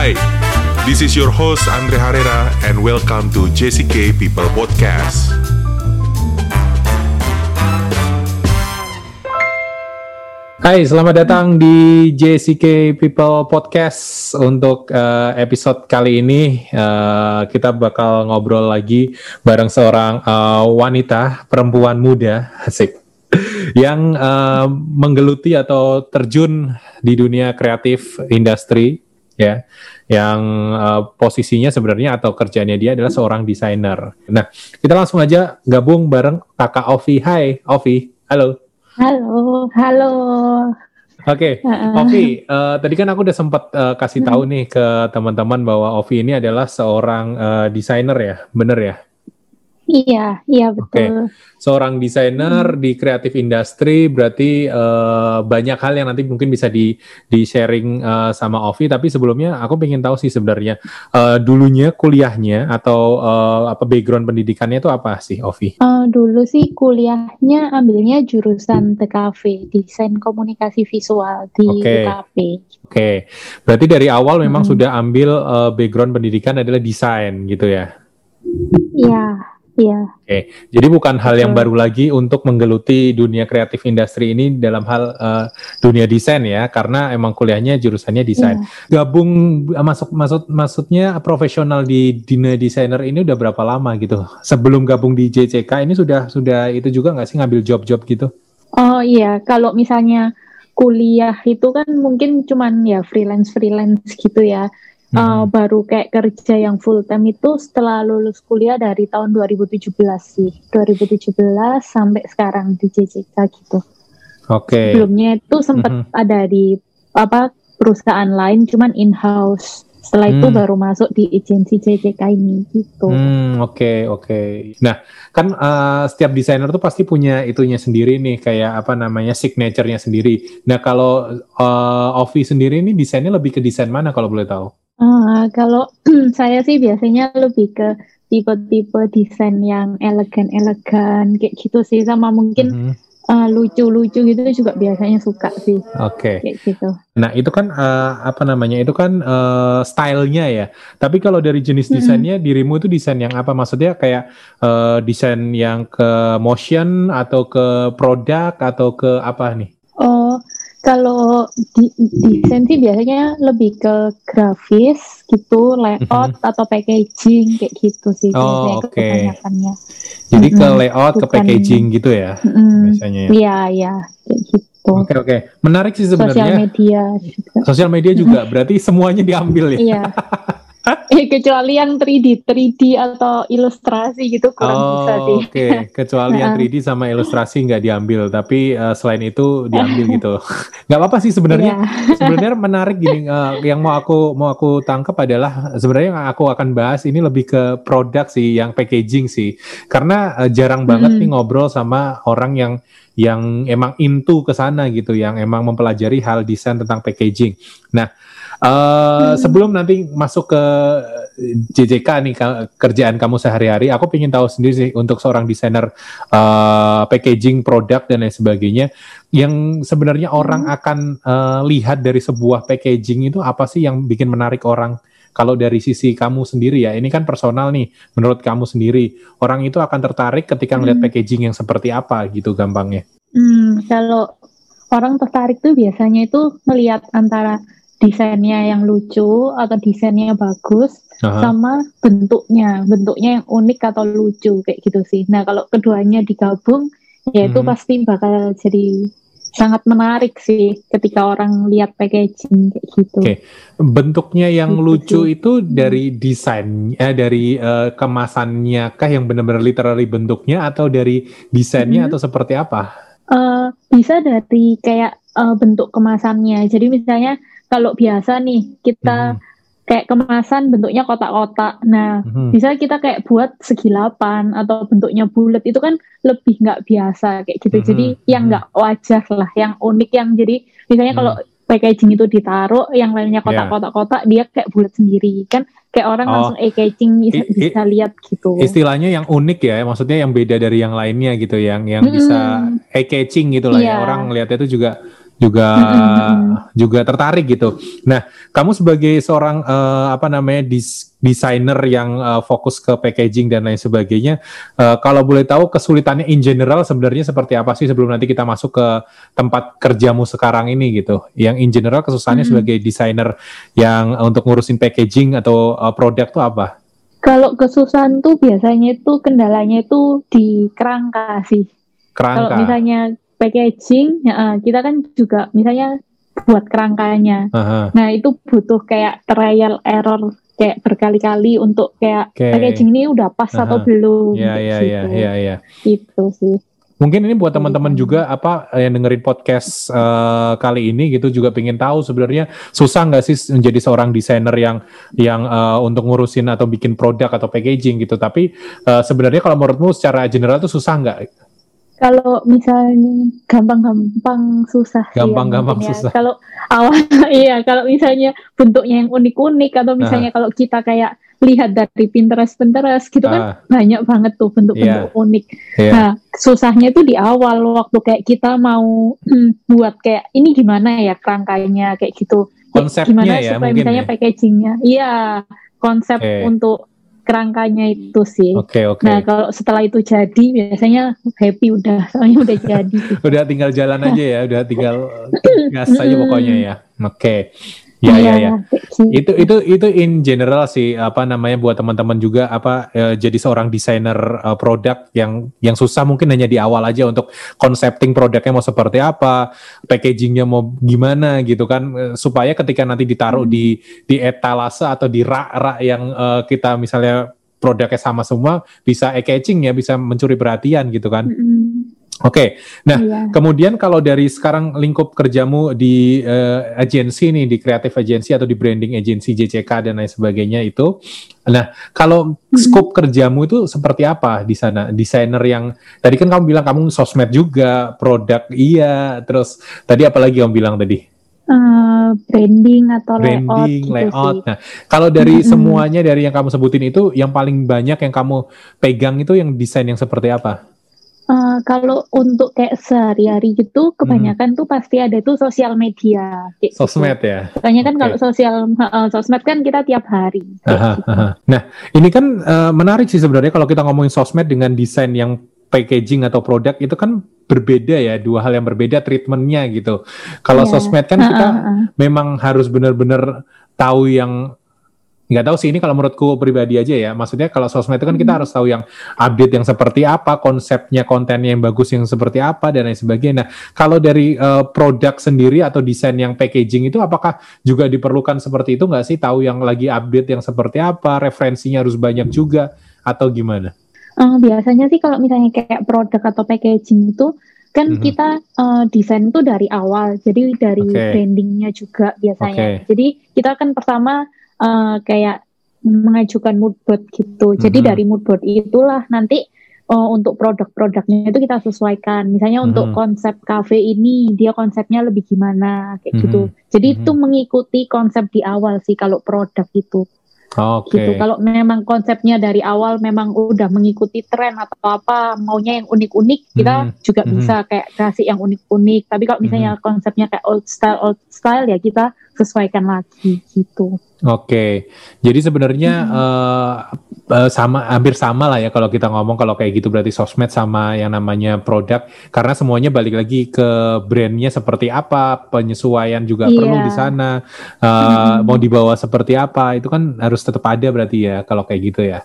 Hi, this is your host Andre Herrera and welcome to JCK People Podcast. Hai, selamat datang di JCK People Podcast. Untuk uh, episode kali ini, uh, kita bakal ngobrol lagi bareng seorang uh, wanita, perempuan muda, asik, yang uh, menggeluti atau terjun di dunia kreatif industri, ya, yang uh, posisinya sebenarnya atau kerjanya dia adalah seorang desainer. Nah, kita langsung aja gabung bareng kakak Ovi. Hai, Ovi. Halo. Halo, halo. Oke, Uh-uh. Ovi, eh, tadi kan aku udah sempat eh, kasih tahu nih ke teman-teman bahwa Ovi ini adalah seorang eh, desainer ya, bener ya? Iya, iya betul. Seorang desainer di kreatif industri, berarti eh, banyak hal yang nanti mungkin bisa di di sharing eh, sama Ovi. Tapi sebelumnya aku pengen tahu sih sebenarnya eh, dulunya kuliahnya atau eh, apa background pendidikannya itu apa sih, Ovi? Eh, dulu sih kuliahnya ambilnya jurusan TKV, desain komunikasi visual di Oke. TKV. Oke, berarti dari awal memang Mm-mm. sudah ambil eh, background pendidikan adalah desain gitu ya? Iya, iya. Oke, jadi bukan hal yang baru lagi untuk menggeluti dunia kreatif industri ini dalam hal eh, dunia desain ya, karena emang kuliahnya jurusannya desain. iya. Gabung eh, masuk maksud maksudnya profesional di dunia desainer ini udah berapa lama gitu? Sebelum gabung di JCK ini sudah sudah itu juga nggak sih ngambil job-job gitu? Oh iya, kalau misalnya kuliah itu kan mungkin cuman ya freelance-freelance gitu ya. Eh, Mhm. baru kayak kerja yang full time itu setelah lulus kuliah dari tahun 2017 sih. 2017 sampai sekarang di JJK gitu. Oke. Sebelumnya itu sempat Mhm. ada di apa perusahaan lain cuman in-house. Setelah itu Hmm. baru masuk di agensi JJK ini gitu. Hmm, oke, oke. Nah, kan eh, setiap desainer tuh pasti punya itunya sendiri nih, kayak apa namanya signature-nya sendiri. Nah, kalau eh, Ovi sendiri ini desainnya lebih ke desain mana kalau boleh tahu? Ah, kalau saya sih biasanya lebih ke tipe-tipe desain yang elegan-elegan kayak gitu sih sama mungkin Mhm. eh, lucu-lucu gitu juga biasanya suka sih Oke. kayak gitu. Nah, itu kan eh, apa namanya? Itu kan eh, stylenya ya. Tapi kalau dari jenis desainnya, dirimu itu desain yang apa? Maksudnya kayak eh, desain yang ke motion atau ke produk atau ke apa nih? Kalau di, desain sih biasanya lebih ke grafis gitu, layout atau packaging kayak gitu sih Mhm. Oh, biasanya oke. kebanyakannya. Jadi ke Mm-mm. layout, ke Bukan- packaging gitu ya Mm-mm. biasanya. ya? Iya, iya, kayak gitu. Oke, oke. Menarik sih Sosial sebenarnya. media juga. Sosial media juga berarti semuanya diambil ya. Iya. Eh, kecuali yang 3D, 3D atau ilustrasi gitu kurang bisa Oh, sih. oke. Kecuali yang 3D sama ilustrasi nggak diambil, tapi eh, selain itu diambil gitu. Nggak apa-apa sih sebenarnya. Iya. Sebenarnya menarik gini. eh, yang mau aku mau aku tangkap adalah sebenarnya yang aku akan bahas ini lebih ke produk sih, yang packaging sih. Karena eh, jarang banget Hmm. nih ngobrol sama orang yang yang emang into ke sana gitu, yang emang mempelajari hal desain tentang packaging. Nah, eh, sebelum nanti masuk ke JJK nih kerjaan kamu sehari-hari, aku ingin tahu sendiri sih untuk seorang desainer eh, packaging produk dan lain sebagainya, yang sebenarnya orang akan eh, lihat dari sebuah packaging itu apa sih yang bikin menarik orang? Kalau dari sisi kamu sendiri ya, ini kan personal nih, menurut kamu sendiri, orang itu akan tertarik ketika melihat Hmm. packaging yang seperti apa gitu gampangnya. Hmm, kalau orang tertarik tuh biasanya itu melihat antara desainnya yang lucu atau desainnya bagus Aha. sama bentuknya, bentuknya yang unik atau lucu kayak gitu sih. Nah, kalau keduanya digabung, ya itu Mhm. pasti bakal jadi sangat menarik sih ketika orang lihat packaging kayak gitu. Oke. Bentuknya yang Gitu lucu sih. itu dari desain, eh, dari eh, kemasannya kah yang benar-benar literally bentuknya atau dari desainnya Mhm. atau seperti apa? Eh, bisa dari kayak eh, bentuk kemasannya. Jadi misalnya kalau biasa nih kita Mhm. kayak kemasan bentuknya kotak-kotak. Nah, Mhm. bisa kita kayak buat segilapan atau bentuknya bulat itu kan lebih nggak biasa kayak gitu. Mhm, Jadi yang mhm. nggak wajar lah, yang unik yang jadi misalnya Mhm. kalau packaging itu ditaruh, yang lainnya Ya. kotak-kotak-kotak dia kayak bulat sendiri kan kayak orang Oh. langsung eh catching bisa, I- i- bisa lihat gitu. Istilahnya yang unik ya, maksudnya yang beda dari yang lainnya gitu, yang yang Mm-mm. bisa eye catching gitu lah ya. Iya. Orang ngelihatnya itu juga juga juga tertarik gitu. Nah, kamu sebagai seorang uh, apa namanya dis desainer yang uh, fokus ke packaging dan lain sebagainya, uh, kalau boleh tahu kesulitannya in general sebenarnya seperti apa sih sebelum nanti kita masuk ke tempat kerjamu sekarang ini gitu. Yang in general kesusahannya hmm. sebagai desainer yang uh, untuk ngurusin packaging atau uh, produk tuh apa? Kalau kesusahan tuh biasanya itu kendalanya itu di kerangka sih. Kerangka. Kalau misalnya packaging, ya, kita kan juga misalnya buat kerangkanya. Aha. Nah itu butuh kayak trial error kayak berkali-kali untuk kayak okay. packaging ini udah pas Aha. atau belum. Iya iya iya iya iya. Itu sih. Mungkin ini buat teman-teman juga apa yang dengerin podcast uh, kali ini gitu juga pengen tahu sebenarnya susah nggak sih menjadi seorang desainer yang yang uh, untuk ngurusin atau bikin produk atau packaging gitu. Tapi uh, sebenarnya kalau menurutmu secara general itu susah nggak? Kalau misalnya gampang-gampang susah. Gampang-gampang ya, susah. Kalau awal iya, kalau misalnya bentuknya yang unik-unik atau misalnya uh. kalau kita kayak lihat dari Pinterest Pinterest gitu uh. kan ah. banyak banget tuh bentuk-bentuk yeah. unik. Yeah. Nah, susahnya itu di awal waktu kayak kita mau hmm, buat kayak ini gimana ya kerangkanya kayak gitu. Konsepnya gimana ya supaya misalnya ya? packagingnya. Iya, konsep okay. untuk kerangkanya itu sih. Oke okay, oke. Okay. Nah kalau setelah itu jadi biasanya happy udah soalnya udah jadi. udah tinggal jalan aja ya, udah tinggal gas aja pokoknya ya. Oke. Okay. Ya, ya, ya. Itu itu itu in general sih apa namanya buat teman-teman juga apa e, jadi seorang desainer e, produk yang yang susah mungkin hanya di awal aja untuk konsepting produknya mau seperti apa, packagingnya mau gimana gitu kan e, supaya ketika nanti ditaruh hmm. di di etalase atau di rak-rak yang e, kita misalnya produknya sama semua bisa eye catching ya, bisa mencuri perhatian gitu kan. Hmm. Oke, okay. nah iya. kemudian kalau dari sekarang lingkup kerjamu di uh, agensi nih, di kreatif agensi atau di branding agensi JCK dan lain sebagainya itu, nah kalau mm-hmm. scope kerjamu itu seperti apa di sana? Desainer yang tadi kan kamu bilang kamu sosmed juga, produk iya, terus tadi apalagi kamu bilang tadi? Uh, branding atau branding, layout, gitu layout. Sih. Nah, kalau dari mm-hmm. semuanya dari yang kamu sebutin itu, yang paling banyak yang kamu pegang itu yang desain yang seperti apa? Uh, kalau untuk kayak sehari-hari gitu, kebanyakan hmm. tuh pasti ada tuh sosial media. Kayak gitu. sosmed gitu. ya. Soalnya kan okay. kalau sosial uh, sosmed kan kita tiap hari. Aha, gitu. aha. Nah, ini kan uh, menarik sih sebenarnya kalau kita ngomongin sosmed dengan desain yang packaging atau produk itu kan berbeda ya, dua hal yang berbeda treatmentnya gitu. Kalau yeah. sosmed kan kita uh, uh, uh. memang harus benar-benar tahu yang nggak tahu sih ini kalau menurutku pribadi aja ya maksudnya kalau sosmed itu kan kita hmm. harus tahu yang update yang seperti apa konsepnya kontennya yang bagus yang seperti apa dan lain sebagainya nah kalau dari uh, produk sendiri atau desain yang packaging itu apakah juga diperlukan seperti itu nggak sih tahu yang lagi update yang seperti apa referensinya harus banyak juga atau gimana uh, biasanya sih kalau misalnya kayak produk atau packaging itu kan mm -hmm. kita uh, desain itu dari awal jadi dari okay. brandingnya juga biasanya okay. jadi kita kan pertama uh, kayak mengajukan mood board gitu. Jadi mm -hmm. dari mood board itulah nanti uh, untuk produk-produknya itu kita sesuaikan. Misalnya mm -hmm. untuk konsep cafe ini dia konsepnya lebih gimana kayak mm -hmm. gitu. Jadi mm -hmm. itu mengikuti konsep di awal sih kalau produk itu. Oke. Okay. Gitu. Kalau memang konsepnya dari awal memang udah mengikuti tren atau apa, maunya yang unik-unik, kita mm -hmm. juga mm -hmm. bisa kayak kasih yang unik-unik. Tapi kalau misalnya mm -hmm. konsepnya kayak old style old style ya kita sesuaikan lagi gitu. Oke, jadi sebenarnya hmm. uh, uh, sama hampir sama lah ya kalau kita ngomong kalau kayak gitu berarti sosmed sama yang namanya produk karena semuanya balik lagi ke brandnya seperti apa, penyesuaian juga yeah. perlu di sana, uh, hmm. mau dibawa seperti apa itu kan harus tetap ada berarti ya kalau kayak gitu ya.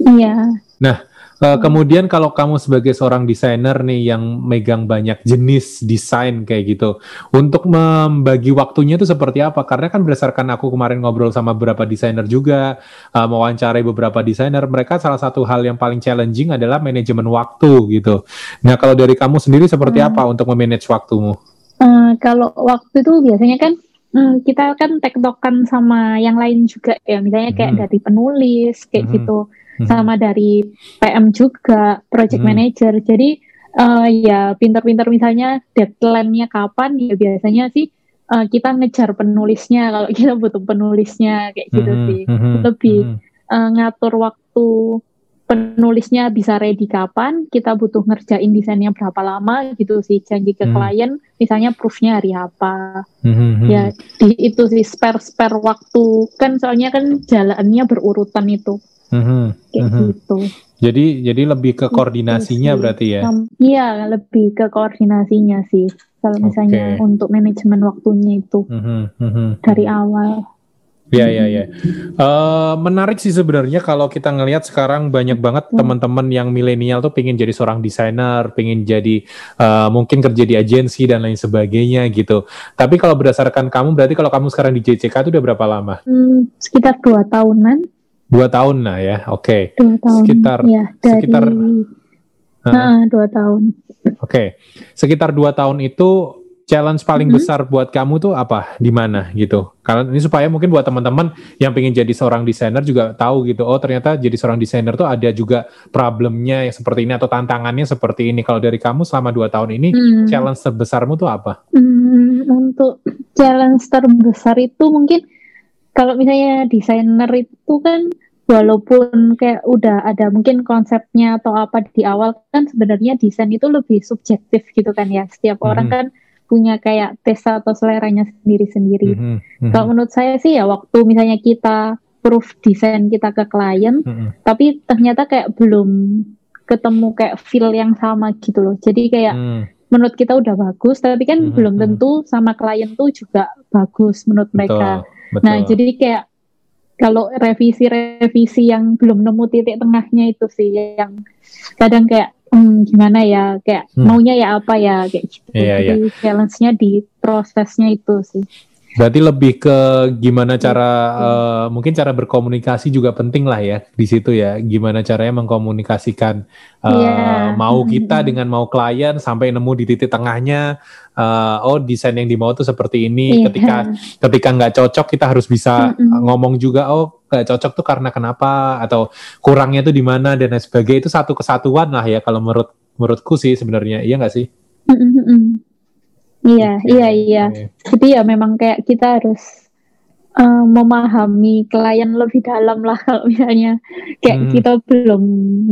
Iya. Yeah. Nah, Uh, kemudian kalau kamu sebagai seorang desainer nih yang megang banyak jenis desain kayak gitu, untuk membagi waktunya itu seperti apa? Karena kan berdasarkan aku kemarin ngobrol sama beberapa desainer juga, uh, mewawancarai beberapa desainer, mereka salah satu hal yang paling challenging adalah manajemen waktu gitu. Nah kalau dari kamu sendiri seperti hmm. apa untuk memanage waktumu? Uh, kalau waktu itu biasanya kan hmm, kita kan tektokan sama yang lain juga ya, misalnya kayak hmm. dari penulis kayak hmm. gitu hmm. sama dari PM juga, project hmm. manager. Jadi uh, ya pinter-pinter misalnya deadline-nya kapan ya biasanya sih uh, kita ngejar penulisnya kalau kita butuh penulisnya kayak gitu hmm. sih. Hmm. Lebih hmm. Uh, ngatur waktu penulisnya bisa ready kapan, kita butuh ngerjain desainnya berapa lama gitu sih janji ke hmm. klien, misalnya proofnya hari apa, hmm. ya di, itu sih spare spare waktu kan soalnya kan jalannya berurutan itu, hmm. kayak hmm. gitu. Jadi jadi lebih ke gitu koordinasinya gitu berarti ya? Iya lebih ke koordinasinya sih kalau misalnya okay. untuk manajemen waktunya itu hmm. Hmm. dari awal. Ya ya ya. Uh, menarik sih sebenarnya kalau kita ngelihat sekarang banyak banget hmm. teman-teman yang milenial tuh pengen jadi seorang desainer, pengen jadi uh, mungkin kerja di agensi dan lain sebagainya gitu. Tapi kalau berdasarkan kamu, berarti kalau kamu sekarang di JCK itu udah berapa lama? Hmm, sekitar dua tahunan. Dua tahun nah ya, oke. Okay. Dua tahun. Sekitar ya, dari, sekitar. Nah, dua tahun. Oke, okay. sekitar dua tahun itu challenge paling mm -hmm. besar buat kamu tuh apa di mana gitu karena ini supaya mungkin buat teman-teman yang pengen jadi seorang desainer juga tahu gitu oh ternyata jadi seorang desainer tuh ada juga problemnya yang seperti ini atau tantangannya seperti ini kalau dari kamu selama dua tahun ini mm. challenge terbesarmu tuh apa mm, untuk challenge terbesar itu mungkin kalau misalnya desainer itu kan walaupun kayak udah ada mungkin konsepnya atau apa di awal kan sebenarnya desain itu lebih subjektif gitu kan ya setiap hmm. orang kan punya kayak tes atau seleranya sendiri-sendiri. Mm -hmm. Kalau menurut saya sih ya waktu misalnya kita proof desain kita ke klien, mm -hmm. tapi ternyata kayak belum ketemu kayak feel yang sama gitu loh. Jadi kayak mm. menurut kita udah bagus, tapi kan mm -hmm. belum tentu sama klien tuh juga bagus menurut betul, mereka. Betul. Nah jadi kayak kalau revisi-revisi yang belum nemu titik tengahnya itu sih yang kadang kayak hmm, gimana ya kayak hmm. maunya ya apa ya kayak gitu. Iya, Jadi iya. challenge-nya di prosesnya itu sih. Berarti lebih ke gimana cara uh, mungkin cara berkomunikasi juga penting lah ya di situ ya. Gimana caranya mengkomunikasikan uh, yeah. mau kita dengan mau klien sampai nemu di titik tengahnya. Uh, oh desain yang dimau tuh seperti ini. Yeah. Ketika ketika nggak cocok kita harus bisa mm -hmm. ngomong juga. Oh nggak cocok tuh karena kenapa atau kurangnya tuh di mana dan lain sebagainya itu satu kesatuan lah ya kalau menurut menurutku sih sebenarnya iya nggak sih? Mm -hmm. Iya, iya, iya. Jadi ya memang kayak kita harus uh, memahami klien lebih dalam lah kalau misalnya kayak hmm. kita belum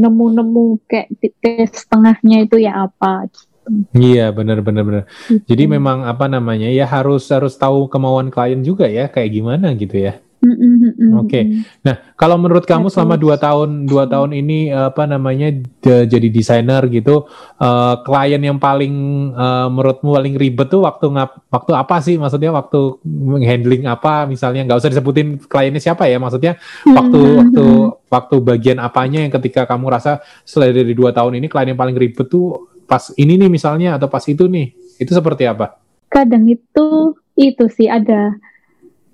nemu-nemu kayak tes setengahnya itu ya apa gitu. Iya benar benar benar. Gitu. Jadi memang apa namanya ya harus harus tahu kemauan klien juga ya kayak gimana gitu ya. Oke. Okay. Nah, kalau menurut kamu selama dua tahun dua tahun ini apa namanya jadi desainer gitu, uh, klien yang paling uh, menurutmu paling ribet tuh waktu ngap waktu apa sih? Maksudnya waktu handling apa? Misalnya nggak usah disebutin kliennya siapa ya? Maksudnya waktu waktu waktu bagian apanya yang ketika kamu rasa setelah dari dua tahun ini klien yang paling ribet tuh pas ini nih misalnya atau pas itu nih? Itu seperti apa? Kadang itu itu sih ada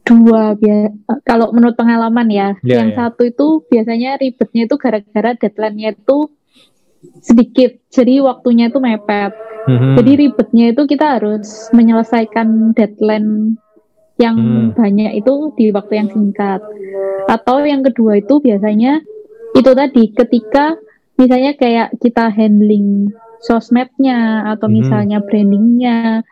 dua kalau menurut pengalaman ya yeah, yang yeah. satu itu biasanya ribetnya itu gara-gara deadline-nya itu sedikit jadi waktunya itu mepet mm-hmm. jadi ribetnya itu kita harus menyelesaikan deadline yang mm. banyak itu di waktu yang singkat atau yang kedua itu biasanya itu tadi ketika misalnya kayak kita handling sosmednya atau mm-hmm. misalnya brandingnya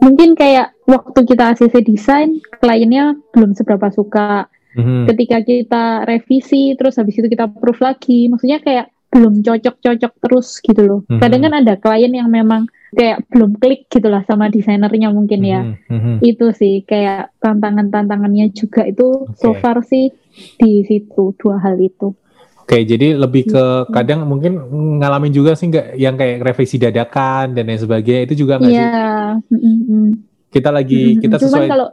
mungkin kayak waktu kita ACC desain kliennya belum seberapa suka mm-hmm. ketika kita revisi terus habis itu kita proof lagi maksudnya kayak belum cocok-cocok terus gitu loh mm-hmm. kadang kan ada klien yang memang kayak belum klik gitulah sama desainernya mungkin ya mm-hmm. itu sih kayak tantangan-tantangannya juga itu okay. so far sih di situ dua hal itu Oke, jadi lebih ke gitu. kadang mungkin ngalamin juga sih nggak yang kayak revisi dadakan dan lain sebagainya itu juga nggak yeah. sih? Mm-hmm. Kita lagi mm-hmm. kita sesuai. Cuman kalau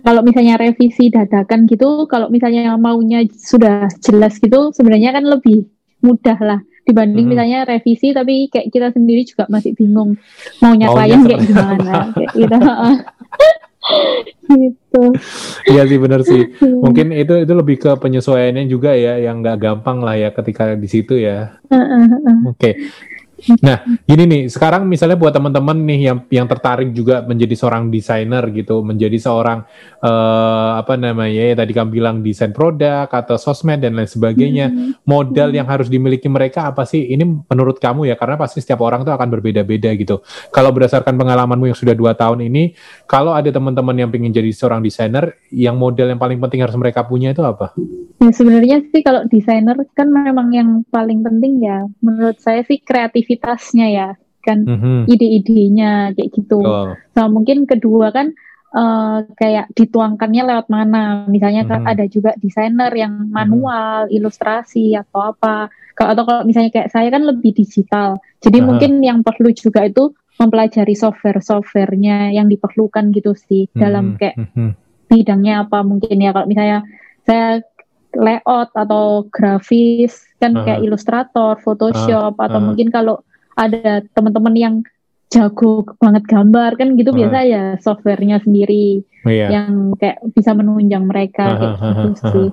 kalau misalnya revisi dadakan gitu, kalau misalnya maunya sudah jelas gitu, sebenarnya kan lebih mudah lah dibanding hmm. misalnya revisi tapi kayak kita sendiri juga masih bingung maunya, maunya klien kayak gimana kayak gitu. gitu. Iya sih benar sih. Mungkin itu itu lebih ke penyesuaiannya juga ya yang nggak gampang lah ya ketika di situ ya. Oke. Okay. Nah, gini nih, sekarang misalnya buat teman-teman nih yang yang tertarik juga menjadi seorang desainer gitu, menjadi seorang uh, apa namanya ya tadi kamu bilang desain produk atau sosmed dan lain sebagainya, hmm. modal yang harus dimiliki mereka apa sih? Ini menurut kamu ya, karena pasti setiap orang tuh akan berbeda-beda gitu. Kalau berdasarkan pengalamanmu yang sudah dua tahun ini, kalau ada teman-teman yang ingin jadi seorang desainer, yang modal yang paling penting harus mereka punya itu apa? Ya sebenarnya sih kalau desainer kan memang yang paling penting ya menurut saya sih kreativitasnya ya kan mm-hmm. ide-idenya kayak gitu. Oh. Nah mungkin kedua kan uh, kayak dituangkannya lewat mana. Misalnya mm-hmm. ada juga desainer yang mhm. manual, mm-hmm. ilustrasi atau apa. Kalau atau kalau misalnya kayak saya kan lebih digital. Jadi uh-huh. mungkin yang perlu juga itu mempelajari software-softwarenya yang diperlukan gitu sih mm-hmm. dalam kayak mm-hmm. bidangnya apa mungkin ya kalau misalnya saya layout atau grafis kan uh, kayak ilustrator, Photoshop uh, atau uh, mungkin kalau ada teman-teman yang jago banget gambar kan gitu uh, biasa ya softwarenya sendiri iya. yang kayak bisa menunjang mereka uh, kayak uh, gitu uh, sih.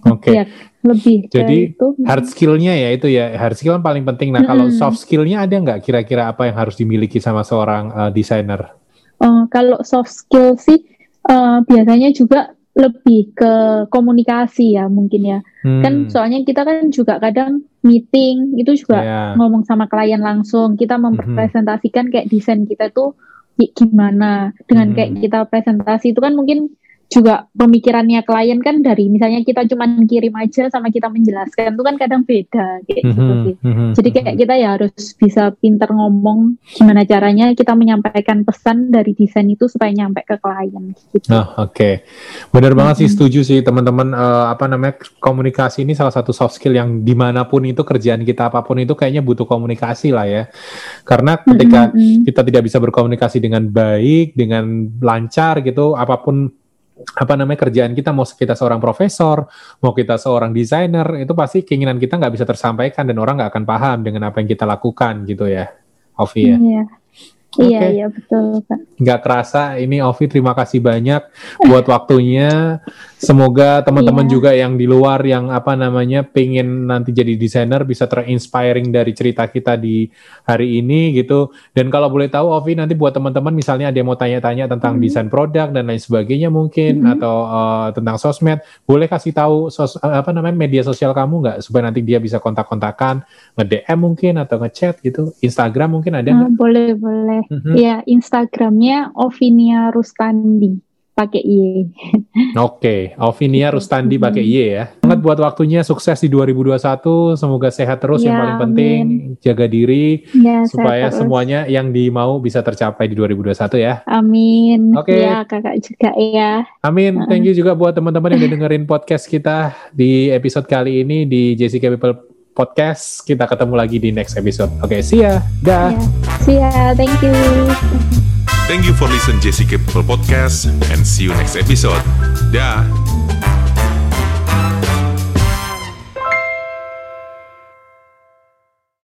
Oke. Okay. Ya, lebih jadi itu. hard skillnya ya itu ya hard skill kan paling penting. Nah hmm. kalau soft skillnya ada nggak kira-kira apa yang harus dimiliki sama seorang uh, desainer? Uh, kalau soft skill sih uh, biasanya juga lebih ke komunikasi ya mungkin ya. Hmm. Kan soalnya kita kan juga kadang meeting itu juga yeah. ngomong sama klien langsung. Kita hmm. mempresentasikan kayak desain kita tuh gimana dengan hmm. kayak kita presentasi itu kan mungkin juga pemikirannya klien kan dari misalnya kita cuma kirim aja sama kita menjelaskan itu kan kadang beda kayak mm -hmm, gitu sih. Mm -hmm, Jadi kayak kita ya harus bisa pinter ngomong gimana caranya kita menyampaikan pesan dari desain itu supaya nyampe ke klien gitu. Oh, oke. Okay. Benar banget mm -hmm. sih setuju sih teman-teman uh, apa namanya komunikasi ini salah satu soft skill yang di mana pun itu kerjaan kita apa pun itu kayaknya butuh komunikasi lah ya. Karena ketika mm -hmm. kita tidak bisa berkomunikasi dengan baik, dengan lancar gitu apa pun apa namanya kerjaan kita mau kita seorang profesor mau kita seorang desainer itu pasti keinginan kita nggak bisa tersampaikan dan orang nggak akan paham dengan apa yang kita lakukan gitu ya Ovi ya. Iya. Okay. Iya iya betul Pak. Nggak kerasa ini Ovi terima kasih banyak buat waktunya. Semoga teman-teman yeah. juga yang di luar yang apa namanya pengen nanti jadi desainer bisa terinspiring dari cerita kita di hari ini gitu. Dan kalau boleh tahu Ovi nanti buat teman-teman misalnya ada yang mau tanya-tanya tentang mm desain produk dan lain sebagainya mungkin mm atau uh, tentang sosmed, boleh kasih tahu sos uh, apa namanya media sosial kamu nggak supaya nanti dia bisa kontak-kontakan, nge-DM mungkin atau ngechat gitu. Instagram mungkin ada nggak? Uh, boleh boleh boleh. Mm-hmm. Ya, Instagramnya Ovinia Rustandi pakai Y. Oke, okay. Ovinia Rustandi pakai Y ya. Sangat buat waktunya sukses di 2021. Semoga sehat terus ya, yang paling penting. Amin. Jaga diri ya, supaya semuanya yang dimau bisa tercapai di 2021 ya. Amin. Oke. Okay. Ya, Kakak juga ya. Amin. Thank you juga buat teman-teman yang udah dengerin podcast kita di episode kali ini di Jessica People podcast. Kita ketemu lagi di next episode. Oke, okay, see ya. Dah. Yeah. See ya. Thank you. Thank you for listen Jessica People Podcast and see you next episode. Dah.